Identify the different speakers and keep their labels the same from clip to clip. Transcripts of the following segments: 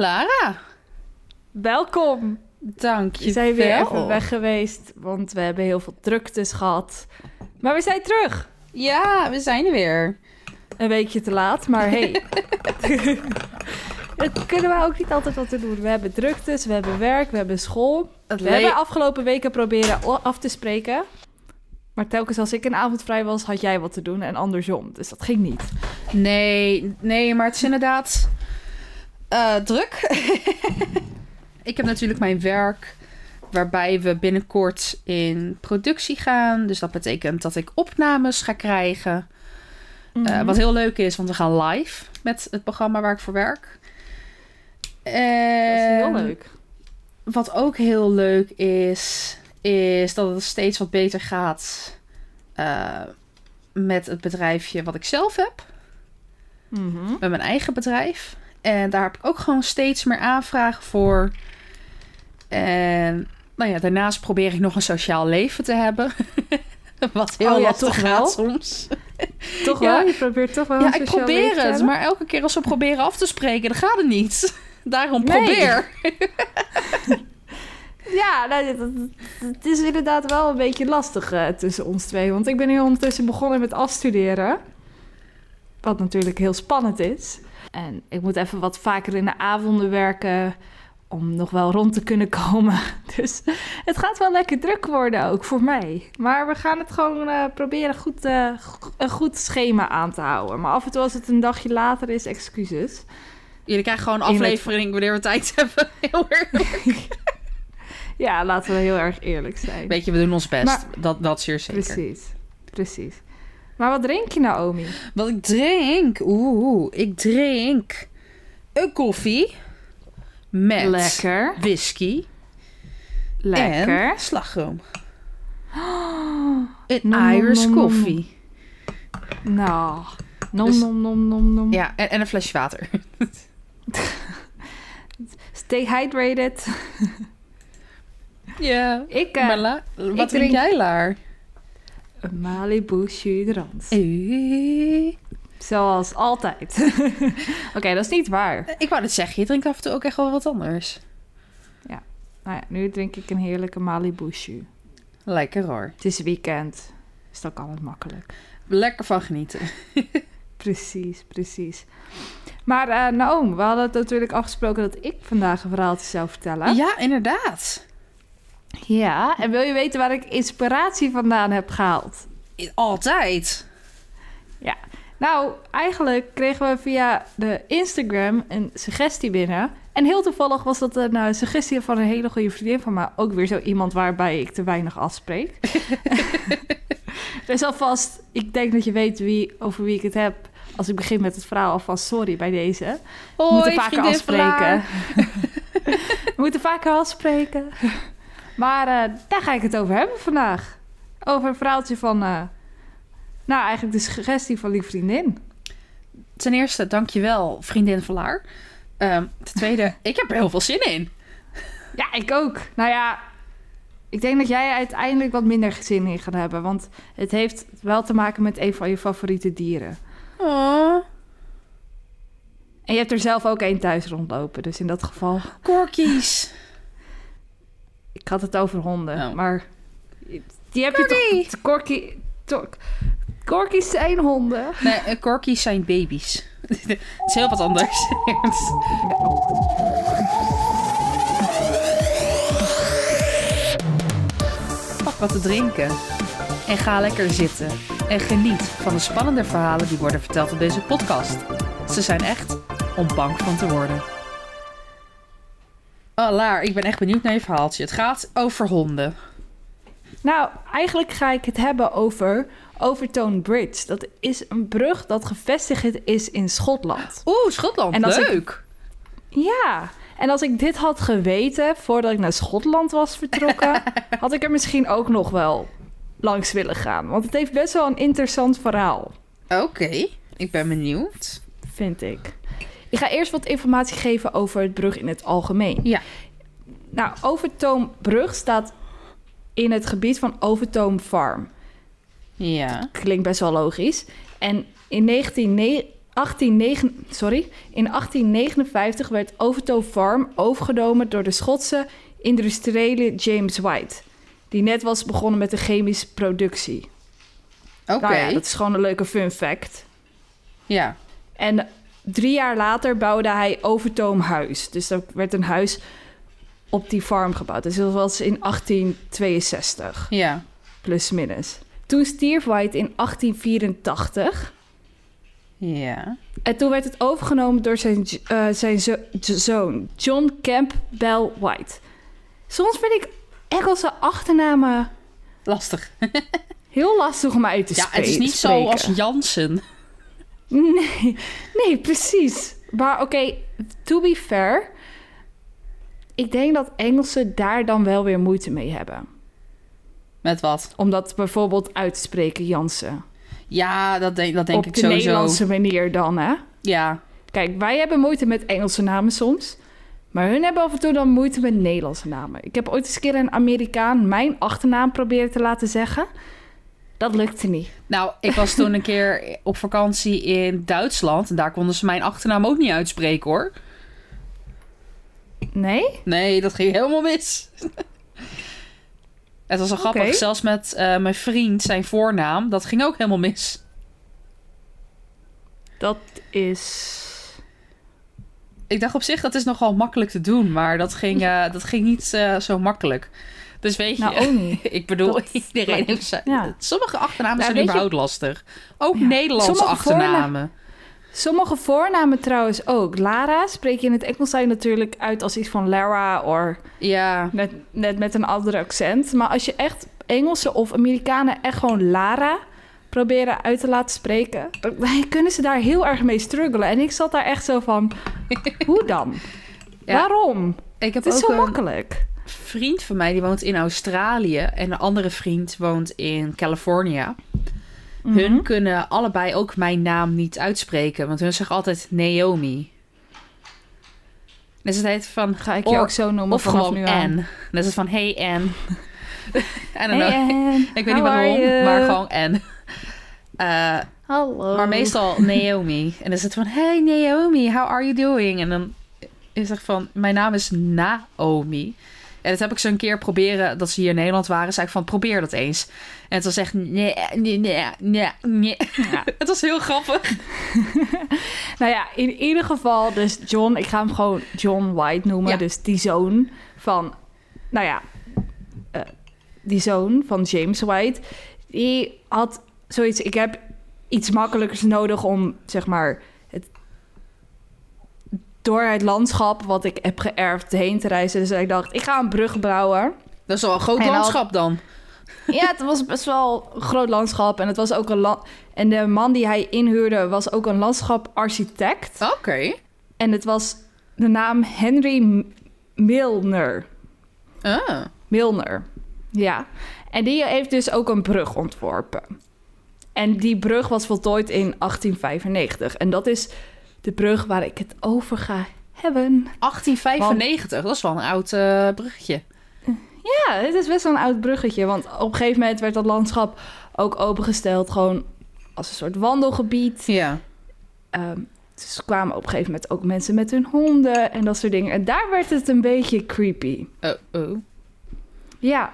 Speaker 1: Lara,
Speaker 2: Welkom.
Speaker 1: dank je
Speaker 2: We zijn weer even weg geweest, want we hebben heel veel druktes gehad. Maar we zijn terug.
Speaker 1: Ja, we zijn er weer.
Speaker 2: Een weekje te laat, maar hey. Dat kunnen we ook niet altijd wat te doen. We hebben druktes, we hebben werk, we hebben school.
Speaker 1: Het
Speaker 2: We hebben afgelopen weken proberen af te spreken. Maar telkens als ik een avond vrij was, had jij wat te doen en andersom. Dus dat ging niet.
Speaker 1: Nee, nee, maar het is inderdaad eh, druk. ik heb natuurlijk mijn werk waarbij we binnenkort in productie gaan. Dus dat betekent dat ik opnames ga krijgen. Eh,
Speaker 2: Mhm.
Speaker 1: wat heel leuk is, want we gaan live met het programma waar ik voor werk.
Speaker 2: Dat is heel
Speaker 1: En
Speaker 2: leuk.
Speaker 1: Wat ook heel leuk is, is dat het steeds wat beter gaat eh, met het bedrijfje wat ik zelf heb.
Speaker 2: Mhm.
Speaker 1: Met mijn eigen bedrijf. En daar heb ik ook gewoon steeds meer aanvragen voor. En nou ja, daarnaast probeer ik nog een sociaal leven te hebben. Wat heel
Speaker 2: Oh ja,
Speaker 1: lastig
Speaker 2: toch
Speaker 1: gaat
Speaker 2: wel?
Speaker 1: soms.
Speaker 2: Toch
Speaker 1: Ja.
Speaker 2: wel? Je probeert toch wel
Speaker 1: Ja, ik probeer het.
Speaker 2: hebben?
Speaker 1: Maar elke keer als we proberen af te spreken, dan gaat het niet. Daarom
Speaker 2: Nee.
Speaker 1: probeer.
Speaker 2: Ja, nou, het, is inderdaad wel een beetje lastig eh, tussen ons twee. Want ik ben nu ondertussen begonnen met afstuderen. Wat natuurlijk heel spannend is. En ik moet even wat vaker in de avonden werken om nog wel rond te kunnen komen. Dus het gaat wel lekker druk worden ook voor mij. Maar we gaan het gewoon eh, proberen goed, eh, een goed schema aan te houden. Maar af en toe als het een dagje later is, excuses.
Speaker 1: Jullie krijgen gewoon een
Speaker 2: het-
Speaker 1: aflevering wanneer we tijd hebben. Heel erg.
Speaker 2: Ja, laten we heel erg eerlijk zijn.
Speaker 1: Weet je, we doen ons best.
Speaker 2: Maar-
Speaker 1: dat, dat zeer zeker.
Speaker 2: Precies, precies. Maar wat drink je, Naomi?
Speaker 1: Wat ik drink? Oeh, ik drink een koffie met
Speaker 2: Lekker,
Speaker 1: whisky
Speaker 2: lekker.
Speaker 1: en slagroom.
Speaker 2: Oh,
Speaker 1: Een
Speaker 2: nom,
Speaker 1: Irish
Speaker 2: nom, nom.
Speaker 1: coffee.
Speaker 2: nou, nom,
Speaker 1: Dus-
Speaker 2: nom, nom, nom, nom.
Speaker 1: Ja, en, en een flesje water.
Speaker 2: Stay hydrated.
Speaker 1: Ja.
Speaker 2: Ik,
Speaker 1: maar La- wat
Speaker 2: ik
Speaker 1: drink
Speaker 2: drink-
Speaker 1: jij, Laar?
Speaker 2: Een Malibu Chudrans.
Speaker 1: Eh,
Speaker 2: Zoals altijd. Oké, dat is niet waar.
Speaker 1: Ik wou het zeggen, je drinkt af en toe ook echt wel wat anders.
Speaker 2: Nou ja, nu drink ik een heerlijke Malibu Chu.
Speaker 1: Lekker hoor.
Speaker 2: Het is weekend, dus dan kan het makkelijk.
Speaker 1: Lekker van genieten.
Speaker 2: Precies, precies. Maar Naomi, we hadden het natuurlijk afgesproken dat ik vandaag een verhaaltje zou vertellen.
Speaker 1: Ja, inderdaad.
Speaker 2: Ja, en wil je weten waar ik inspiratie vandaan heb gehaald?
Speaker 1: Altijd.
Speaker 2: Nou, eigenlijk kregen we via de Instagram een suggestie binnen. En heel toevallig was dat een eh, suggestie van een hele goede vriendin van mij. Ook weer zo iemand waarbij ik te weinig afspreek. dus alvast, ik denk dat je weet wie, over wie ik het heb. Als ik begin met het verhaal, alvast sorry bij deze. We
Speaker 1: Hoi,
Speaker 2: moeten vaker afspreken. We moeten vaker afspreken. Maar eh, daar ga ik het over hebben vandaag. Over een verhaaltje van... eh, nou, eigenlijk de suggestie van die vriendin.
Speaker 1: Ten eerste, dankjewel, vriendin van Laar. Ehm, ten tweede, ik heb er heel veel zin in.
Speaker 2: Ja, ik ook. Nou ja, ik denk dat jij uiteindelijk wat minder zin in gaat hebben. Want het heeft wel te maken met een van je favoriete dieren.
Speaker 1: Oh,
Speaker 2: En je hebt er zelf ook één thuis rondlopen. Dus in dat geval...
Speaker 1: corkies.
Speaker 2: Ik had het over honden,
Speaker 1: Oh.
Speaker 2: maar... Die heb je
Speaker 1: Corgi.
Speaker 2: toch... Corky... Corkies zijn honden.
Speaker 1: Nee, eh, corkies zijn baby's. Het is heel wat anders. Pak wat te drinken. En ga lekker zitten. En geniet van de spannende verhalen die worden verteld op deze podcast. Ze zijn echt om bang van te worden. Oh, Laar, ik ben echt benieuwd naar je verhaaltje. Het gaat over honden.
Speaker 2: Nou, eigenlijk ga ik het hebben over Overtown Bridge. Dat is een brug dat gevestigd is in Schotland.
Speaker 1: Oeh, Schotland,
Speaker 2: En ik-
Speaker 1: leuk.
Speaker 2: Ja, en als ik dit had geweten voordat ik naar Schotland was vertrokken, had ik er misschien ook nog wel langs willen gaan. Want het heeft best wel een interessant verhaal,
Speaker 1: Oké, ik ben benieuwd.
Speaker 2: vind ik. Ik ga eerst wat informatie geven over het brug in het algemeen.
Speaker 1: Ja.
Speaker 2: Nou, Overtoombrug staat in het gebied van Overtoom Farm.
Speaker 1: Ja.
Speaker 2: Klinkt best wel logisch. En in 19, 1809, sorry, in 1859 werd Overton Farm overgenomen door de Schotse industriële James White, die net was begonnen met de chemische productie.
Speaker 1: Oké.
Speaker 2: Nou ja, dat is gewoon een leuke fun fact.
Speaker 1: Ja.
Speaker 2: En drie jaar later bouwde hij Overtoom Huis. Dus er werd een huis op die farm gebouwd. Dus dat was in 1862,
Speaker 1: Ja.
Speaker 2: plus minus. Toen stierf White in 1884.
Speaker 1: Ja.
Speaker 2: En toen werd het overgenomen door zijn, eh, zijn zo- zoon, John Campbell White. Soms vind ik Engelse achternamen
Speaker 1: Lastig.
Speaker 2: heel lastig om uit te
Speaker 1: Ja,
Speaker 2: spe-
Speaker 1: het is niet
Speaker 2: spreken.
Speaker 1: zo als Jansen.
Speaker 2: Nee, nee, precies. Maar oké, to be fair... Ik denk dat Engelsen daar dan wel weer moeite mee hebben.
Speaker 1: Met wat?
Speaker 2: Om dat bijvoorbeeld uit te spreken, Jansen.
Speaker 1: Ja, dat denk, dat denk
Speaker 2: Op
Speaker 1: ik
Speaker 2: de
Speaker 1: sowieso.
Speaker 2: Nederlandse manier dan, hè?
Speaker 1: Ja.
Speaker 2: Kijk, wij hebben moeite met Engelse namen soms. Maar hun hebben af en toe dan moeite met Nederlandse namen. Ik heb ooit eens een keer een Amerikaan mijn achternaam proberen te laten zeggen. Dat lukte niet.
Speaker 1: Nou, ik was toen een keer op vakantie in Duitsland. En daar konden ze mijn achternaam ook niet uitspreken, hoor.
Speaker 2: Nee?
Speaker 1: Nee, dat ging helemaal mis. Het was wel
Speaker 2: Oké.
Speaker 1: grappig. Zelfs met eh, mijn vriend, zijn voornaam, dat ging ook helemaal mis.
Speaker 2: Dat is...
Speaker 1: Ik dacht op zich, dat is nogal makkelijk te doen. Maar dat ging, eh, dat ging niet eh, zo makkelijk. Dus weet je,
Speaker 2: Nou, niet.
Speaker 1: ik bedoel,
Speaker 2: Dat-
Speaker 1: iedereen heeft zijn...
Speaker 2: Ja.
Speaker 1: Sommige achternamen
Speaker 2: Nou,
Speaker 1: zijn
Speaker 2: je-
Speaker 1: überhaupt lastig. Ook
Speaker 2: Ja.
Speaker 1: Nederlandse
Speaker 2: Sommige
Speaker 1: achternamen.
Speaker 2: Sommige voornamen trouwens ook. Lara spreek je in het Engels natuurlijk uit als iets van Lara... of
Speaker 1: Ja,
Speaker 2: net, net met een ander accent. Maar als je echt Engelsen of Amerikanen echt gewoon Lara proberen uit te laten spreken... dan kunnen ze daar heel erg mee struggelen. En ik zat daar echt zo van, hoe dan?
Speaker 1: Ja.
Speaker 2: Waarom?
Speaker 1: ik heb
Speaker 2: Het is
Speaker 1: ook
Speaker 2: zo
Speaker 1: een
Speaker 2: makkelijk.
Speaker 1: Vriend van mij, die woont in Australië. En een andere vriend woont in California. Hun
Speaker 2: Mhm.
Speaker 1: kunnen allebei ook mijn naam niet uitspreken. Want hun zeggen altijd Naomi. Dus het heet van...
Speaker 2: Ga ik je ook zo noemen
Speaker 1: Of gewoon
Speaker 2: nu aan.
Speaker 1: Anne. Dat is van hey Anne. I don't
Speaker 2: Hey,
Speaker 1: know.
Speaker 2: Anne.
Speaker 1: Ik weet niet waarom,
Speaker 2: you?
Speaker 1: maar gewoon Anne. Eh,
Speaker 2: Hallo.
Speaker 1: maar meestal Naomi. En dan is het van, hey Naomi, how are you doing? En dan is het van, mijn naam is Naomi. En dat heb ik zo een keer proberen, dat ze hier in Nederland waren. zei ik van, probeer dat eens. En het was echt, nee, nee, nee, nee, nee.
Speaker 2: Ja.
Speaker 1: het was heel grappig.
Speaker 2: Nou ja, in ieder geval, dus John, ik ga hem gewoon John White noemen.
Speaker 1: Ja.
Speaker 2: Dus die zoon van, nou ja, eh, die zoon van James White. Die had zoiets, ik heb iets makkelijkers nodig om, zeg maar, door het landschap wat ik heb geërfd heen te reizen. Dus ik dacht, ik ga een brug bouwen.
Speaker 1: Dat is wel een groot
Speaker 2: En al-
Speaker 1: landschap dan.
Speaker 2: Ja, het was best wel een groot landschap. En het was ook een land. En de man die hij inhuurde was ook een landschaparchitect.
Speaker 1: Oké.
Speaker 2: En het was de naam Henry Milner.
Speaker 1: Ah.
Speaker 2: Milner. Ja. En die heeft dus ook een brug ontworpen. En die brug was voltooid in 1895. En dat is de brug waar ik het over ga hebben.
Speaker 1: 1895, dat is wel een oud eh, bruggetje.
Speaker 2: Ja, het is best wel een oud bruggetje. Want op een gegeven moment werd dat landschap ook opengesteld. Gewoon als een soort wandelgebied.
Speaker 1: Ja.
Speaker 2: Ehm, dus er kwamen op een gegeven moment ook mensen met hun honden en dat soort dingen. En daar werd het een beetje creepy.
Speaker 1: Oh, oh.
Speaker 2: Ja,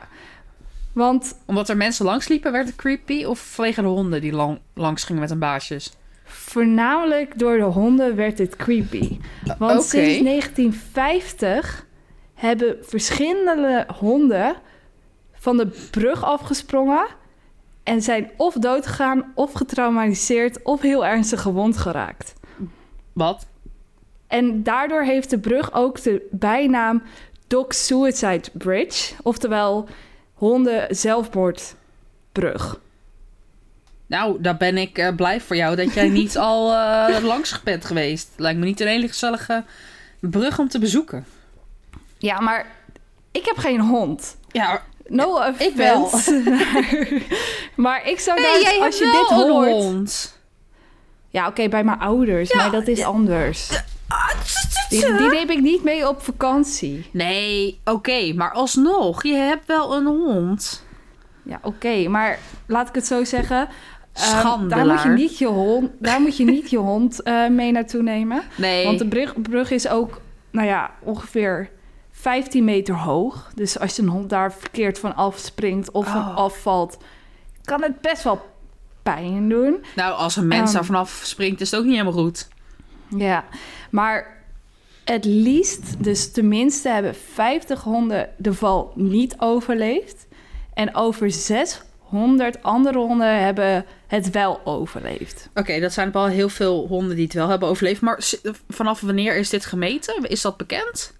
Speaker 2: want
Speaker 1: Omdat er mensen langs liepen, werd het creepy? Of vanwege de honden die lang, langs gingen met hun baasjes?
Speaker 2: Voornamelijk door de honden werd het creepy. Want
Speaker 1: Oké.
Speaker 2: sinds 1950 hebben verschillende honden van de brug afgesprongen en zijn of doodgegaan, of getraumatiseerd, of heel ernstig gewond geraakt.
Speaker 1: Wat?
Speaker 2: En daardoor heeft de brug ook de bijnaam Dog Suicide Bridge, oftewel honden zelfmoordbrug.
Speaker 1: Nou, daar ben ik eh, blij voor jou dat jij niet al eh, langs bent geweest. Lijkt me niet een hele gezellige brug om te bezoeken.
Speaker 2: Ja, maar ik heb geen hond.
Speaker 1: Ja,
Speaker 2: No offense.
Speaker 1: Ik wel.
Speaker 2: maar ik zou daar,
Speaker 1: jij
Speaker 2: als je dit hoort...
Speaker 1: hond.
Speaker 2: Ja, oké, bij mijn ouders,
Speaker 1: Ja,
Speaker 2: maar dat is
Speaker 1: ja.
Speaker 2: anders. Die, die neem ik niet mee op vakantie.
Speaker 1: Nee, oké, maar alsnog, je hebt wel een hond.
Speaker 2: Ja, oké, maar laat ik het zo zeggen. Ehm, daar, moet je niet je hond, daar moet je niet je hond eh, mee naartoe nemen.
Speaker 1: Nee.
Speaker 2: Want de brug, brug is ook, nou ja, ongeveer 15 meter hoog. Dus als je een hond daar verkeerd van afspringt of van
Speaker 1: Oh.
Speaker 2: afvalt, kan het best wel pijn doen.
Speaker 1: Nou, als een mens
Speaker 2: Ehm.
Speaker 1: daar vanaf springt, is het ook niet helemaal goed.
Speaker 2: Ja, maar het liefst, dus tenminste hebben 50 honden de val niet overleefd. En over 600 andere honden hebben het wel overleefd.
Speaker 1: Oké, dat zijn wel heel veel honden die het wel hebben overleefd. Maar vanaf wanneer is dit gemeten? Is dat bekend?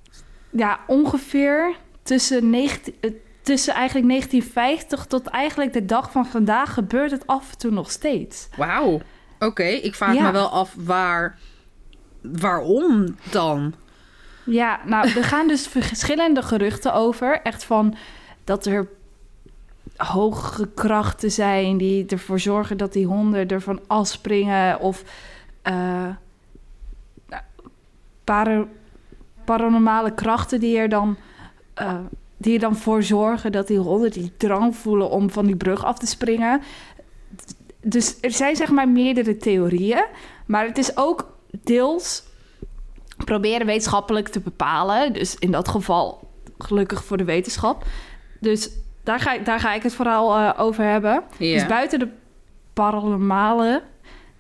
Speaker 2: Ja, ongeveer tussen, 19, eh, tussen eigenlijk 1950 tot eigenlijk de dag van vandaag gebeurt het af en toe nog steeds.
Speaker 1: Wauw. Oké, ik vraag
Speaker 2: Ja.
Speaker 1: me wel af waar... Waarom dan?
Speaker 2: Ja, nou, er gaan dus verschillende geruchten over. Echt van dat er hoge krachten zijn die ervoor zorgen dat die honden ervan afspringen. Of eh, nou, para- paranormale krachten die er dan, eh, die er dan voor zorgen dat die honden die drang voelen om van die brug af te springen. Dus er zijn zeg maar meerdere theorieën. Maar het is ook deels proberen wetenschappelijk te bepalen. Dus in dat geval gelukkig voor de wetenschap. Dus daar ga, ik- daar ga ik het vooral eh, over hebben. Dus buiten de paranormale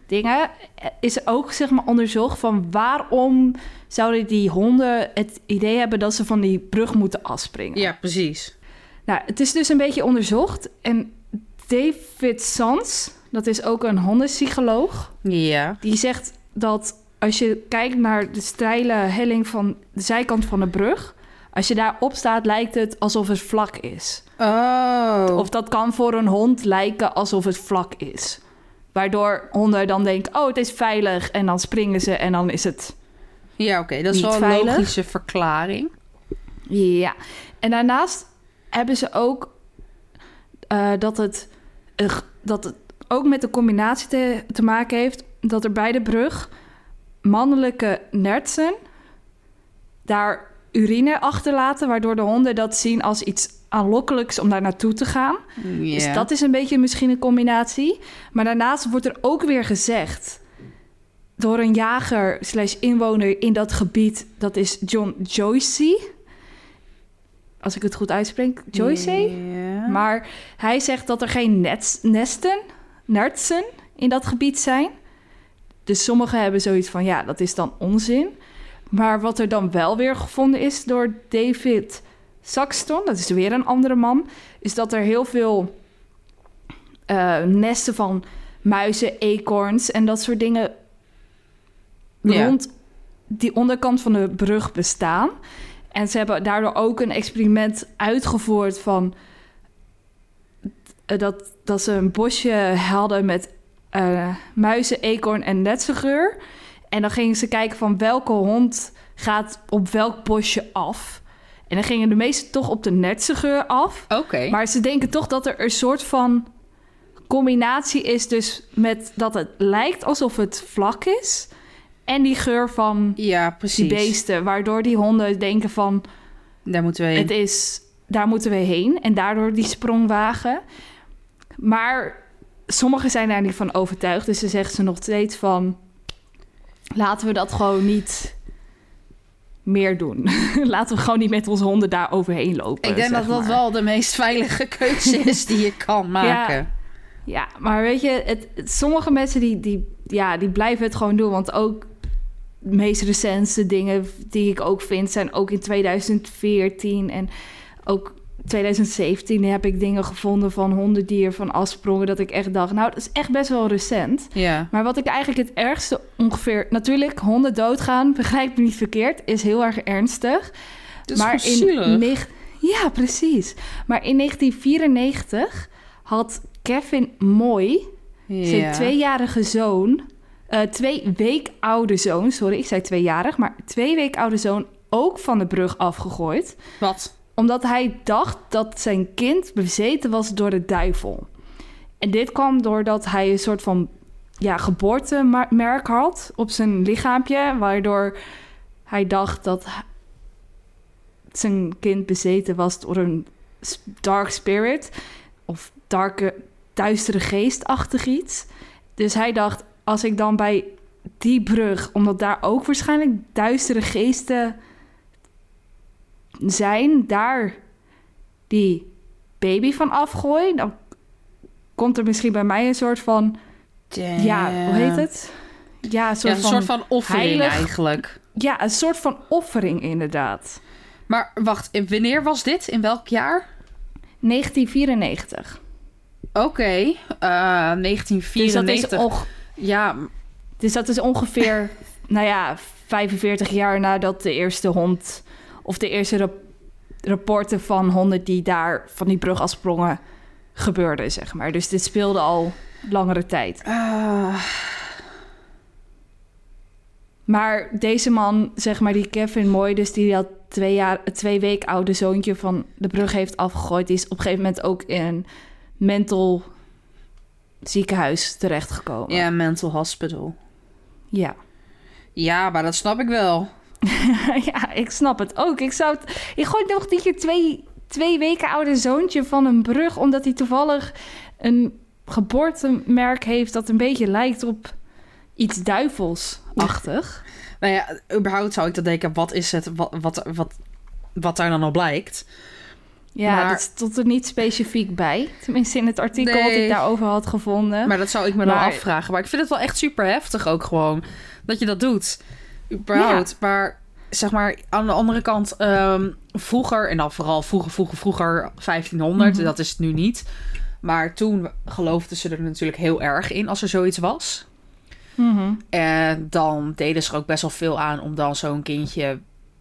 Speaker 2: dingen eh, is er ook zeg maar onderzocht van waarom zouden die honden het idee hebben dat ze van die brug moeten afspringen.
Speaker 1: Ja, precies.
Speaker 2: Nou, het is dus een beetje onderzocht en David Sans, dat is ook een hondenpsycholoog,
Speaker 1: Ja.
Speaker 2: die zegt dat als je kijkt naar de steile helling van de zijkant van de brug, als je daarop staat, lijkt het alsof het vlak is.
Speaker 1: Oh.
Speaker 2: Of dat kan voor een hond lijken alsof het vlak is. Waardoor honden dan denken, oh, het is veilig. En dan springen ze en dan is het...
Speaker 1: Ja, oké. Dat is
Speaker 2: Niet
Speaker 1: wel een
Speaker 2: veilig.
Speaker 1: logische verklaring.
Speaker 2: Ja. En daarnaast hebben ze ook eh, dat, het, eh, dat het ook met de combinatie te, te maken heeft... dat er bij de brug mannelijke nertsen daar urine achterlaten... waardoor de honden dat zien als iets aanlokkelijks om daar naartoe te gaan.
Speaker 1: Ja.
Speaker 2: Dus dat is een beetje misschien een combinatie. Maar daarnaast wordt er ook weer gezegd door een jager slash inwoner in dat gebied. Dat is John Joyce. Als ik het goed uitspreek. Joyce.
Speaker 1: Ja.
Speaker 2: Maar hij zegt dat er geen nets, nesten, nertsen in dat gebied zijn. Dus sommigen hebben zoiets van, ja, dat is dan onzin. Maar wat er dan wel weer gevonden is door David Saxton, dat is weer een andere man, is dat er heel veel eh, nesten van muizen, eekhoorns en dat soort dingen
Speaker 1: Ja.
Speaker 2: rond die onderkant van de brug bestaan. En ze hebben daardoor ook een experiment uitgevoerd van eh, dat, dat ze een bosje hadden met eh, muizen, eekhoorn en netsengeur. En dan gingen ze kijken van welke hond gaat op welk bosje af. En dan gingen de meeste toch op de netsengeur af.
Speaker 1: Oké.
Speaker 2: Maar ze denken toch dat er een soort van combinatie is, dus met dat het lijkt alsof het vlak is. En die geur van
Speaker 1: Ja,
Speaker 2: die
Speaker 1: precies.
Speaker 2: beesten, waardoor die honden denken van
Speaker 1: Daar moeten we heen.
Speaker 2: het is, daar moeten we heen. En daardoor die sprong wagen. Maar sommigen zijn daar niet van overtuigd. Dus ze zeggen ze nog steeds van... laten we dat gewoon niet meer doen. laten we gewoon niet met onze honden daar overheen lopen.
Speaker 1: Ik denk dat dat wel de meest veilige keuze is die je kan maken.
Speaker 2: Ja, maar weet je, het, het- sommige mensen die, die, ja, die blijven het gewoon doen. Want ook de meest recente dingen die ik ook vind... zijn ook in 2014 en ook 2017 heb ik dingen gevonden van honden die ervan afsprongen... dat ik echt dacht, nou, dat is echt best wel recent.
Speaker 1: Ja.
Speaker 2: Maar wat ik eigenlijk het ergste ongeveer... Natuurlijk, honden doodgaan, begrijp me niet verkeerd, is heel erg ernstig.
Speaker 1: Dat is
Speaker 2: maar neg- Ja, precies. Maar in 1994 had Kevin Moy, zijn
Speaker 1: Ja.
Speaker 2: tweejarige zoon... eh, twee week oude zoon, sorry, ik zei tweejarig... maar twee week oude zoon ook van de brug afgegooid...
Speaker 1: Wat?
Speaker 2: Omdat hij dacht dat zijn kind bezeten was door de duivel. En dit kwam doordat hij een soort van ja, geboortemerk had op zijn lichaampje... waardoor hij dacht dat zijn kind bezeten was door een dark spirit... of darke duistere geestachtig iets. Dus hij dacht, als ik dan bij die brug, omdat daar ook waarschijnlijk duistere geesten zijn, daar die baby van afgooi, dan komt er misschien bij mij een soort van, ja, hoe heet het? Ja, een soort,
Speaker 1: Ja, een
Speaker 2: van,
Speaker 1: soort van offering
Speaker 2: heilig-
Speaker 1: eigenlijk.
Speaker 2: ja, een soort van offering inderdaad.
Speaker 1: Maar wacht, wanneer was dit? In welk jaar?
Speaker 2: 1994.
Speaker 1: Oké, eh,
Speaker 2: Dus dat,
Speaker 1: 1994.
Speaker 2: is
Speaker 1: Ja,
Speaker 2: dus dat is ongeveer, nou ja, 45 jaar nadat de eerste hond... of de eerste rap- rapporten van honden die daar van die brug afsprongen gebeurden, zeg maar. Dus dit speelde al langere tijd.
Speaker 1: ah,
Speaker 2: Maar deze man, zeg maar, die Kevin Moy, dus die dat twee, jaar, twee week oude zoontje van de brug heeft afgegooid, die is op een gegeven moment ook in een mental ziekenhuis terechtgekomen.
Speaker 1: ja, mental hospital.
Speaker 2: Ja.
Speaker 1: Ja, maar dat snap ik wel.
Speaker 2: ja, ik snap het ook. Ik zou het. Ik gooi nog niet je twee, twee weken oude zoontje van een brug, omdat hij toevallig een geboortemerk heeft dat een beetje lijkt op iets duivelsachtig.
Speaker 1: Nou ja, überhaupt zou ik dan denken, wat is het, wat, wat, wat, wat daar dan al blijkt?
Speaker 2: Ja,
Speaker 1: Maar-
Speaker 2: dat stond er niet specifiek bij. Tenminste, in het artikel dat
Speaker 1: Nee.
Speaker 2: ik daarover had gevonden.
Speaker 1: Maar dat zou ik me dan afvragen. Maar ik vind het wel echt super heftig ook gewoon, dat je dat doet. Überhaupt. Maar zeg maar, aan de andere kant, ehm, vroeger, en dan vooral vroeger, vroeger, vroeger, 1500,
Speaker 2: Mhm.
Speaker 1: dat is het nu niet. Maar toen geloofden ze er natuurlijk heel erg in als er zoiets was.
Speaker 2: Mhm.
Speaker 1: En dan deden ze er ook best wel veel aan om dan zo'n kindje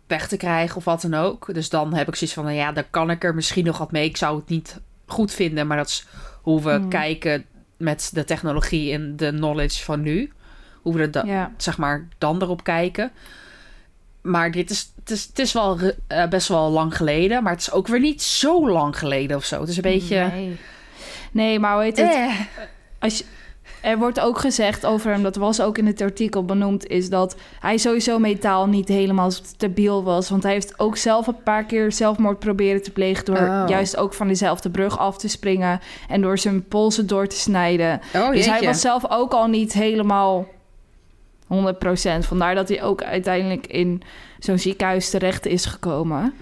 Speaker 1: weg te krijgen of wat dan ook. Dus dan heb ik zoiets van, nou ja, dan kan ik er misschien nog wat mee. Ik zou het niet goed vinden, maar dat is hoe we
Speaker 2: Hmm.
Speaker 1: kijken met de technologie en de knowledge van nu. Hoe we er da-
Speaker 2: Ja.
Speaker 1: zeg maar dan erop kijken. Maar dit is, het is, het is wel eh, best wel lang geleden, maar het is ook weer niet zo lang geleden of zo. Het is een beetje...
Speaker 2: Nee. nee, maar het?
Speaker 1: Eh.
Speaker 2: Als je, er wordt ook gezegd over hem, dat was ook in het artikel benoemd, is dat hij sowieso metaal niet helemaal stabiel was. Want hij heeft ook zelf een paar keer zelfmoord proberen te plegen door
Speaker 1: Oh.
Speaker 2: juist ook van dezelfde brug af te springen en door zijn polsen door te snijden.
Speaker 1: Oh,
Speaker 2: dus hij was zelf ook al niet helemaal 100%. Vandaar dat hij ook uiteindelijk in zo'n ziekenhuis terecht is gekomen.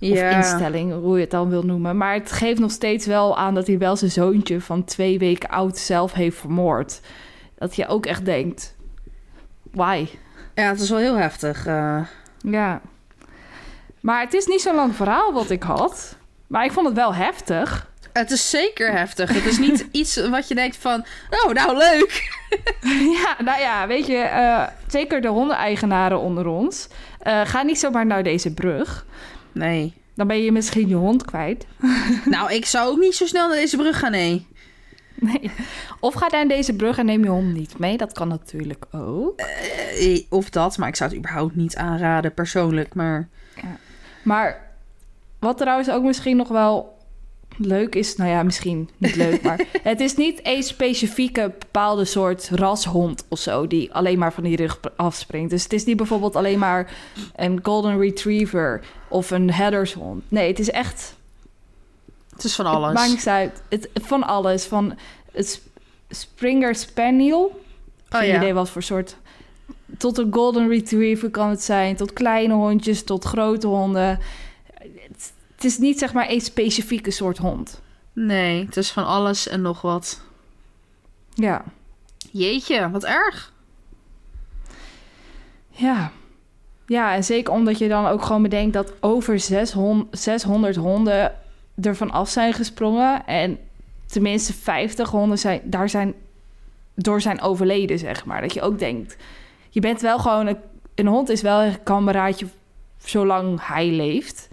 Speaker 2: Of
Speaker 1: Ja.
Speaker 2: instelling, hoe je het dan wil noemen. Maar het geeft nog steeds wel aan dat hij wel zijn zoontje van twee weken oud zelf heeft vermoord. Dat je ook echt denkt, why?
Speaker 1: Ja, het is wel heel heftig. eh.
Speaker 2: Ja. Maar het is niet zo'n lang verhaal wat ik had. Maar ik vond het wel heftig.
Speaker 1: Het is zeker heftig. Het is niet iets wat je denkt van... Oh, nou leuk.
Speaker 2: ja, nou ja, weet je, eh, zeker de hondeneigenaren onder ons. eh, ga niet zomaar naar deze brug.
Speaker 1: Nee.
Speaker 2: Dan ben je misschien je hond kwijt.
Speaker 1: Nou, ik zou ook niet zo snel naar deze brug gaan, nee.
Speaker 2: Nee. Of ga naar deze brug en neem je hond niet mee. Dat kan natuurlijk ook.
Speaker 1: Eh, Of dat, maar ik zou het überhaupt niet aanraden persoonlijk. Maar
Speaker 2: Maar wat trouwens ook misschien nog wel leuk is, nou ja, misschien niet leuk, maar het is niet een specifieke bepaalde soort rashond of zo die alleen maar van die rug afspringt. Dus het is niet bijvoorbeeld alleen maar een golden retriever of een herdershond. Nee, het is echt
Speaker 1: het is van
Speaker 2: Het
Speaker 1: alles.
Speaker 2: maakt niks uit. Het, van alles. Van het Sp- Springer Spaniel.
Speaker 1: Oh,
Speaker 2: Geen
Speaker 1: ja.
Speaker 2: idee wat voor soort. Tot een Golden Retriever kan het zijn. Tot kleine hondjes, tot grote honden. Het, is niet zeg maar één specifieke soort hond.
Speaker 1: Nee, het is van alles en nog wat.
Speaker 2: Ja.
Speaker 1: Jeetje, wat erg.
Speaker 2: Ja. Ja, en zeker omdat je dan ook gewoon bedenkt dat over 600, 600 honden ervan af zijn gesprongen. En tenminste 50 honden zijn, daar zijn door zijn overleden, zeg maar. Dat je ook denkt, je bent wel gewoon... Een, een hond is wel een kameraadje zolang hij leeft.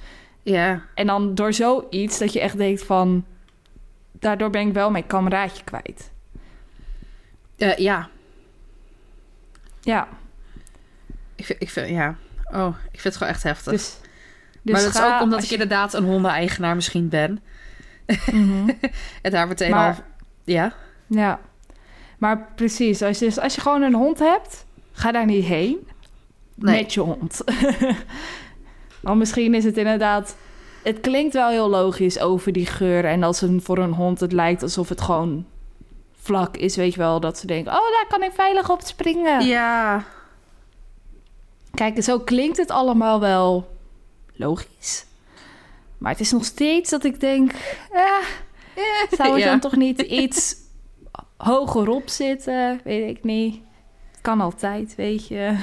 Speaker 1: Ja.
Speaker 2: En dan door zoiets dat je echt denkt van... Daardoor ben ik wel mijn kameraadje kwijt.
Speaker 1: Eh, ja.
Speaker 2: Ja,
Speaker 1: Ik vind, ik vind, ja. Oh, ik vind het gewoon echt heftig.
Speaker 2: dus... dus
Speaker 1: maar dat is ook omdat ik
Speaker 2: je-
Speaker 1: inderdaad een hondeneigenaar misschien ben.
Speaker 2: Mhm.
Speaker 1: En daar meteen
Speaker 2: Maar-
Speaker 1: al... Ja?
Speaker 2: Ja, maar precies. Als je, dus als je gewoon een hond hebt, ga daar niet heen
Speaker 1: Nee.
Speaker 2: met je hond. Want misschien is het inderdaad... Het klinkt wel heel logisch over die geur. En als een, voor een hond het lijkt alsof het gewoon vlak is, weet je wel. Dat ze denken, oh, daar kan ik veilig op springen.
Speaker 1: Ja.
Speaker 2: Kijk, zo klinkt het allemaal wel logisch. Maar het is nog steeds dat ik denk, eh, zou het
Speaker 1: Ja.
Speaker 2: dan toch niet iets hogerop zitten? Weet ik niet. Kan altijd, weet je.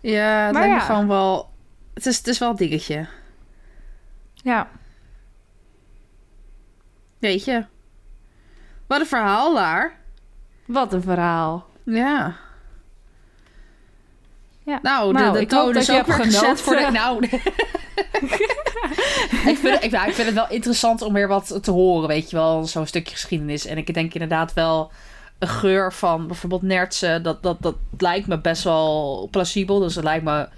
Speaker 1: Ja, het
Speaker 2: Maar
Speaker 1: lijkt me
Speaker 2: ja.
Speaker 1: gewoon wel... Het is, het is wel een dingetje.
Speaker 2: Ja,
Speaker 1: Weet je. Wat een verhaal daar.
Speaker 2: wat een verhaal.
Speaker 1: Ja.
Speaker 2: Ja.
Speaker 1: Nou,
Speaker 2: Nou,
Speaker 1: de, toon
Speaker 2: dat
Speaker 1: is ook weer gezet voor de... Nou... ik, vind ik, nou, ik vind het wel interessant om weer wat te horen, weet je wel. Zo'n stukje geschiedenis. En ik denk inderdaad wel een geur van bijvoorbeeld nertsen. Dat, dat, dat lijkt me best wel plausibel. Dus het lijkt me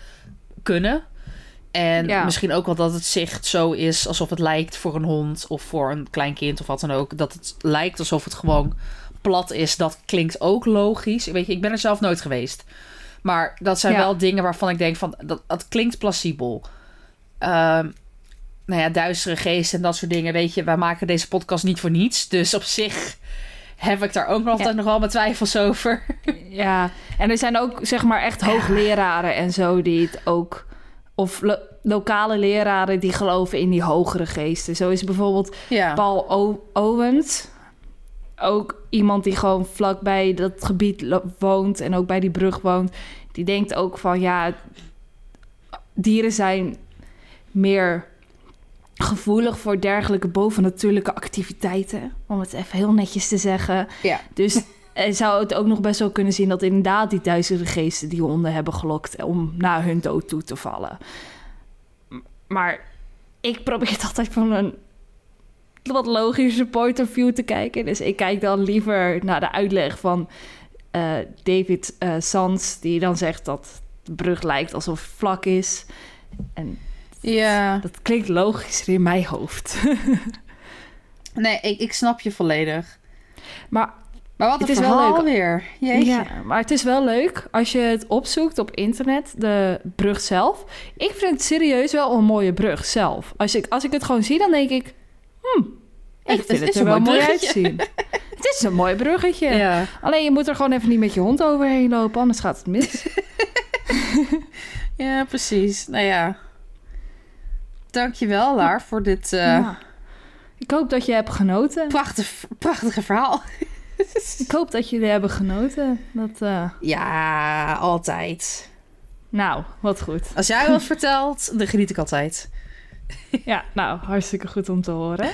Speaker 1: kunnen. En
Speaker 2: Ja.
Speaker 1: misschien ook wel dat het zicht zo is alsof het lijkt voor een hond of voor een klein kind of wat dan ook. Dat het lijkt alsof het gewoon plat is. Dat klinkt ook logisch. Weet je, ik ben er zelf nooit geweest. Maar dat zijn
Speaker 2: Ja.
Speaker 1: wel dingen waarvan ik denk van dat, dat klinkt plausibel. Ehm, nou ja, duistere geesten en dat soort dingen. Weet je, wij maken deze podcast niet voor niets. Dus op zich heb ik daar ook nog altijd
Speaker 2: Ja.
Speaker 1: nog wel mijn twijfels over.
Speaker 2: Ja, en er zijn ook zeg maar echt hoogleraren en zo die het ook... Of lo- lokale leraren die geloven in die hogere geesten. Zo is bijvoorbeeld
Speaker 1: Ja.
Speaker 2: Paul o Owens. Ook iemand die gewoon vlakbij dat gebied woont en ook bij die brug woont. Die denkt ook van ja, dieren zijn meer gevoelig voor dergelijke bovennatuurlijke activiteiten. Om het even heel netjes te zeggen.
Speaker 1: Ja.
Speaker 2: Dus zou het ook nog best wel kunnen zien dat inderdaad die duizenden geesten die honden hebben gelokt om naar hun dood toe te vallen. Maar ik probeer het altijd van een wat logische point of view te kijken. Dus ik kijk dan liever naar de uitleg van eh, David eh Sands, die dan zegt dat de brug lijkt alsof het vlak is. En
Speaker 1: Ja.
Speaker 2: dat klinkt logischer in mijn hoofd.
Speaker 1: Nee, ik, ik snap je volledig.
Speaker 2: maar
Speaker 1: Maar wat
Speaker 2: Het is wel leuk.
Speaker 1: weer. Jeetje.
Speaker 2: Ja, maar het is wel leuk als je het opzoekt op internet, de brug zelf. Ik vind het serieus wel een mooie brug zelf. Als ik, als ik het gewoon zie, dan denk ik... Hmm, ik
Speaker 1: Het
Speaker 2: vind
Speaker 1: is
Speaker 2: het er wel
Speaker 1: mooi
Speaker 2: uitzien. het is een mooi bruggetje.
Speaker 1: Ja.
Speaker 2: Alleen je moet er gewoon even niet met je hond overheen lopen, anders gaat het mis.
Speaker 1: ja, precies. Nou ja. Dankjewel, Laar, voor dit eh,
Speaker 2: Ja. Ik hoop dat je hebt genoten.
Speaker 1: prachtig, prachtige verhaal.
Speaker 2: Ik hoop dat jullie hebben genoten. Dat, eh,
Speaker 1: Ja, altijd.
Speaker 2: nou, wat goed.
Speaker 1: Als jij wat vertelt, dan geniet ik altijd.
Speaker 2: Ja, nou, hartstikke goed om te horen.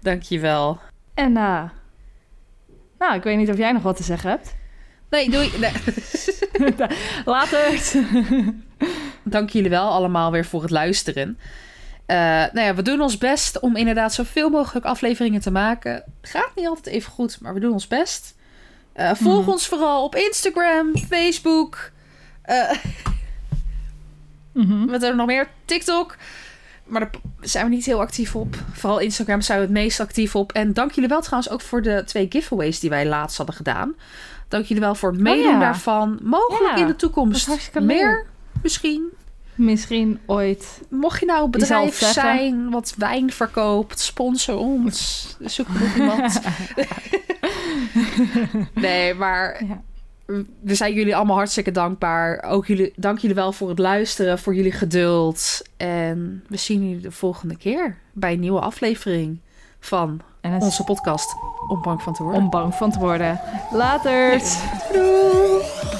Speaker 1: Dankjewel.
Speaker 2: En eh, nou, ik weet niet of jij nog wat te zeggen hebt.
Speaker 1: Nee, doei. Nee.
Speaker 2: Later.
Speaker 1: Dank jullie wel allemaal weer voor het luisteren. Eh, nou ja, we doen ons best om inderdaad zoveel mogelijk afleveringen te maken. Gaat niet altijd even goed, maar we doen ons best. Eh, volg
Speaker 2: Mhm.
Speaker 1: ons vooral op Instagram, Facebook. eh
Speaker 2: Mhm.
Speaker 1: wat er nog meer? TikTok. Maar daar zijn we niet heel actief op. Vooral Instagram zijn we het meest actief op. En dank jullie wel trouwens ook voor de twee giveaways die wij laatst hadden gedaan. Dank jullie wel voor het meedoen
Speaker 2: ja.
Speaker 1: daarvan. Mogelijk
Speaker 2: Ja,
Speaker 1: in de toekomst meer,
Speaker 2: leuk.
Speaker 1: misschien.
Speaker 2: Misschien ooit.
Speaker 1: Mocht je nou een bedrijf zijn wat wijn verkoopt, sponsor ons. Zoek nog iemand. nee, maar
Speaker 2: Ja.
Speaker 1: we zijn jullie allemaal hartstikke dankbaar. Ook jullie, dank jullie wel voor het luisteren, voor jullie geduld. En we zien jullie de volgende keer bij een nieuwe aflevering van
Speaker 2: En
Speaker 1: onze podcast Om Bang van te worden.
Speaker 2: om bang van te worden. Later.
Speaker 1: Doei!